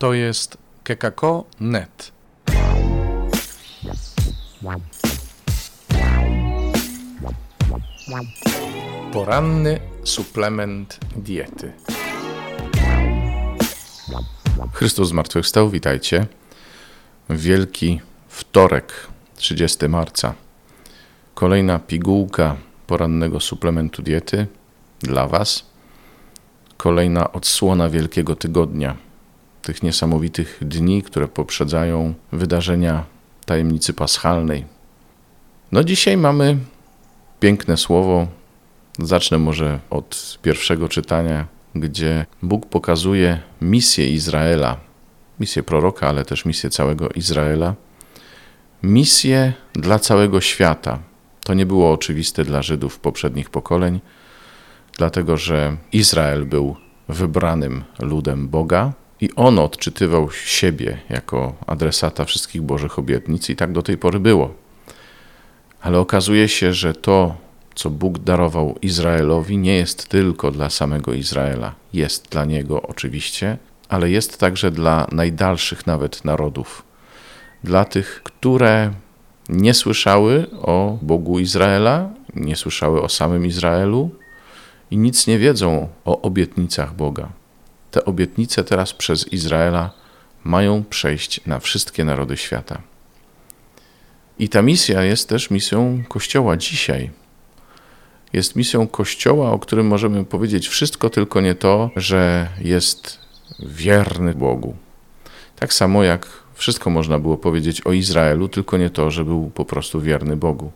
To jest kekako.net. Poranny suplement diety. Chrystus zmartwychwstał, witajcie. Wielki wtorek, 30 marca. Kolejna pigułka porannego suplementu diety dla Was. Kolejna odsłona Wielkiego Tygodnia, tych niesamowitych dni, które poprzedzają wydarzenia tajemnicy paschalnej. No dzisiaj mamy piękne słowo. Zacznę może od pierwszego czytania, gdzie Bóg pokazuje misję Izraela, misję proroka, ale też misję całego Izraela, misję dla całego świata. To nie było oczywiste dla Żydów poprzednich pokoleń, dlatego że Izrael był wybranym ludem Boga i on odczytywał siebie jako adresata wszystkich Bożych obietnic, i tak do tej pory było. Ale okazuje się, że to, co Bóg darował Izraelowi, nie jest tylko dla samego Izraela. Jest dla niego oczywiście, ale jest także dla najdalszych nawet narodów. Dla tych, które nie słyszały o Bogu Izraela, nie słyszały o samym Izraelu i nic nie wiedzą o obietnicach Boga. Te obietnice teraz przez Izraela mają przejść na wszystkie narody świata. I ta misja jest też misją Kościoła dzisiaj. Jest misją Kościoła, o którym możemy powiedzieć wszystko, tylko nie to, że jest wierny Bogu. Tak samo jak wszystko można było powiedzieć o Izraelu, tylko nie to, że był po prostu wierny Bogu.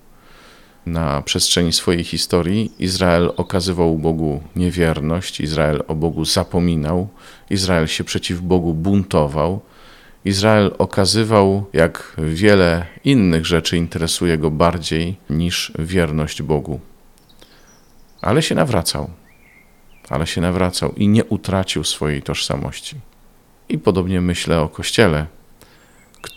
Na przestrzeni swojej historii Izrael okazywał Bogu niewierność, Izrael o Bogu zapominał, Izrael się przeciw Bogu buntował. Izrael okazywał, jak wiele innych rzeczy interesuje go bardziej niż wierność Bogu. Ale się nawracał, ale się nawracał i nie utracił swojej tożsamości. I podobnie myślę o Kościele,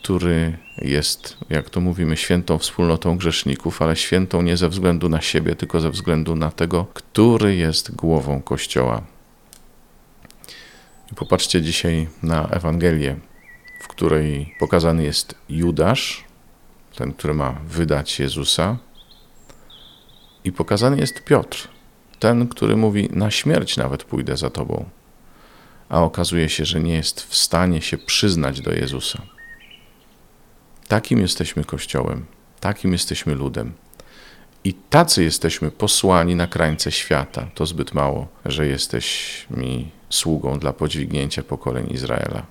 który jest, jak to mówimy, świętą wspólnotą grzeszników, ale świętą nie ze względu na siebie, tylko ze względu na tego, który jest głową Kościoła. Popatrzcie dzisiaj na Ewangelię, w której pokazany jest Judasz, ten, który ma wydać Jezusa, i pokazany jest Piotr, ten, który mówi: Na śmierć nawet pójdę za tobą. A okazuje się, że nie jest w stanie się przyznać do Jezusa. Takim jesteśmy Kościołem, takim jesteśmy ludem. I tacy jesteśmy posłani na krańce świata. To zbyt mało, że jesteś mi sługą dla podźwignięcia pokoleń Izraela.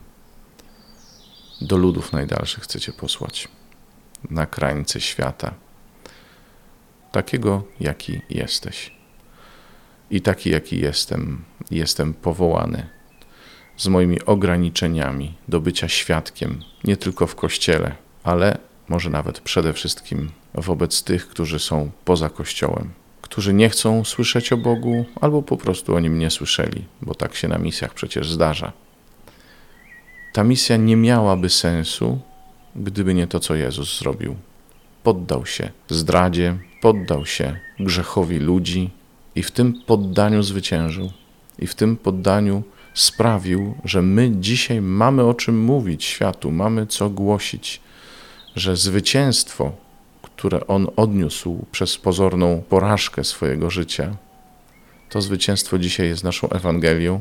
Do ludów najdalszych chcecie posłać, na krańce świata. Takiego, jaki jesteś. I taki, jaki jestem, jestem powołany z moimi ograniczeniami do bycia świadkiem, nie tylko w kościele, ale może nawet przede wszystkim wobec tych, którzy są poza Kościołem, którzy nie chcą słyszeć o Bogu, albo po prostu o nim nie słyszeli, bo tak się na misjach przecież zdarza. Ta misja nie miałaby sensu, gdyby nie to, co Jezus zrobił. Poddał się zdradzie, poddał się grzechowi ludzi i w tym poddaniu zwyciężył. I w tym poddaniu sprawił, że my dzisiaj mamy o czym mówić światu, mamy co głosić że zwycięstwo, które on odniósł przez pozorną porażkę swojego życia, to zwycięstwo dzisiaj jest naszą Ewangelią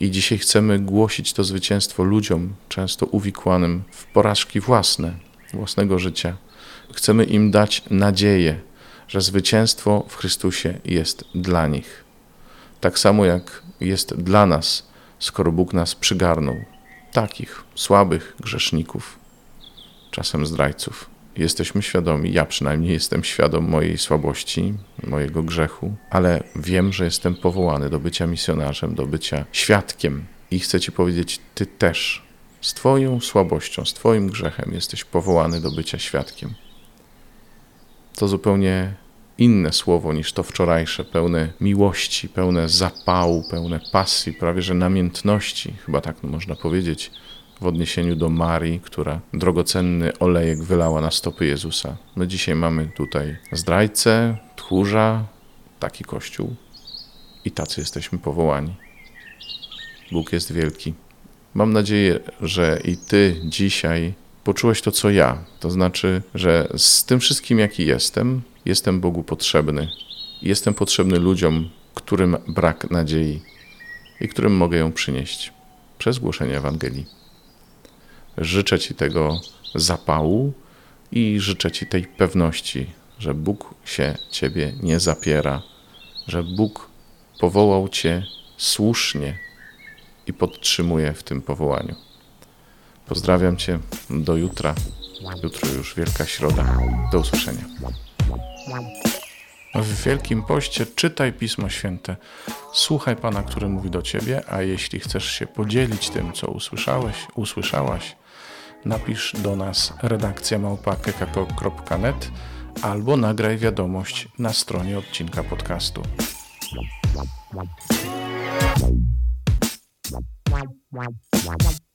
i dzisiaj chcemy głosić to zwycięstwo ludziom, często uwikłanym w porażki własne, własnego życia. Chcemy im dać nadzieję, że zwycięstwo w Chrystusie jest dla nich. Tak samo jak jest dla nas, skoro Bóg nas przygarnął, takich słabych grzeszników czasem zdrajców. Jesteśmy świadomi, ja przynajmniej jestem świadom mojej słabości, mojego grzechu, ale wiem, że jestem powołany do bycia misjonarzem, do bycia świadkiem. I chcę Ci powiedzieć, Ty też z Twoją słabością, z Twoim grzechem jesteś powołany do bycia świadkiem. To zupełnie inne słowo niż to wczorajsze, pełne miłości, pełne zapału, pełne pasji, prawie że namiętności, chyba tak można powiedzieć w odniesieniu do Marii, która drogocenny olejek wylała na stopy Jezusa. My dzisiaj mamy tutaj zdrajcę, tchórza, taki kościół i tacy jesteśmy powołani. Bóg jest wielki Mam nadzieję, że i Ty dzisiaj poczułeś to, co ja. To znaczy, że z tym wszystkim, jaki jestem, jestem Bogu potrzebny. Jestem potrzebny ludziom, którym brak nadziei i którym mogę ją przynieść przez głoszenie Ewangelii. Życzę Ci tego zapału i życzę Ci tej pewności, że Bóg się Ciebie nie zapiera, że Bóg powołał Cię słusznie i podtrzymuje w tym powołaniu. Pozdrawiam Cię do jutra. Jutro już Wielka Środa. Do usłyszenia. W Wielkim Poście czytaj Pismo Święte. Słuchaj Pana, który mówi do Ciebie, a jeśli chcesz się podzielić tym, co usłyszałeś, usłyszałaś, napisz do nas redakcja małpa.kekako.net albo nagraj wiadomość na stronie odcinka podcastu. Wow, wow, wow.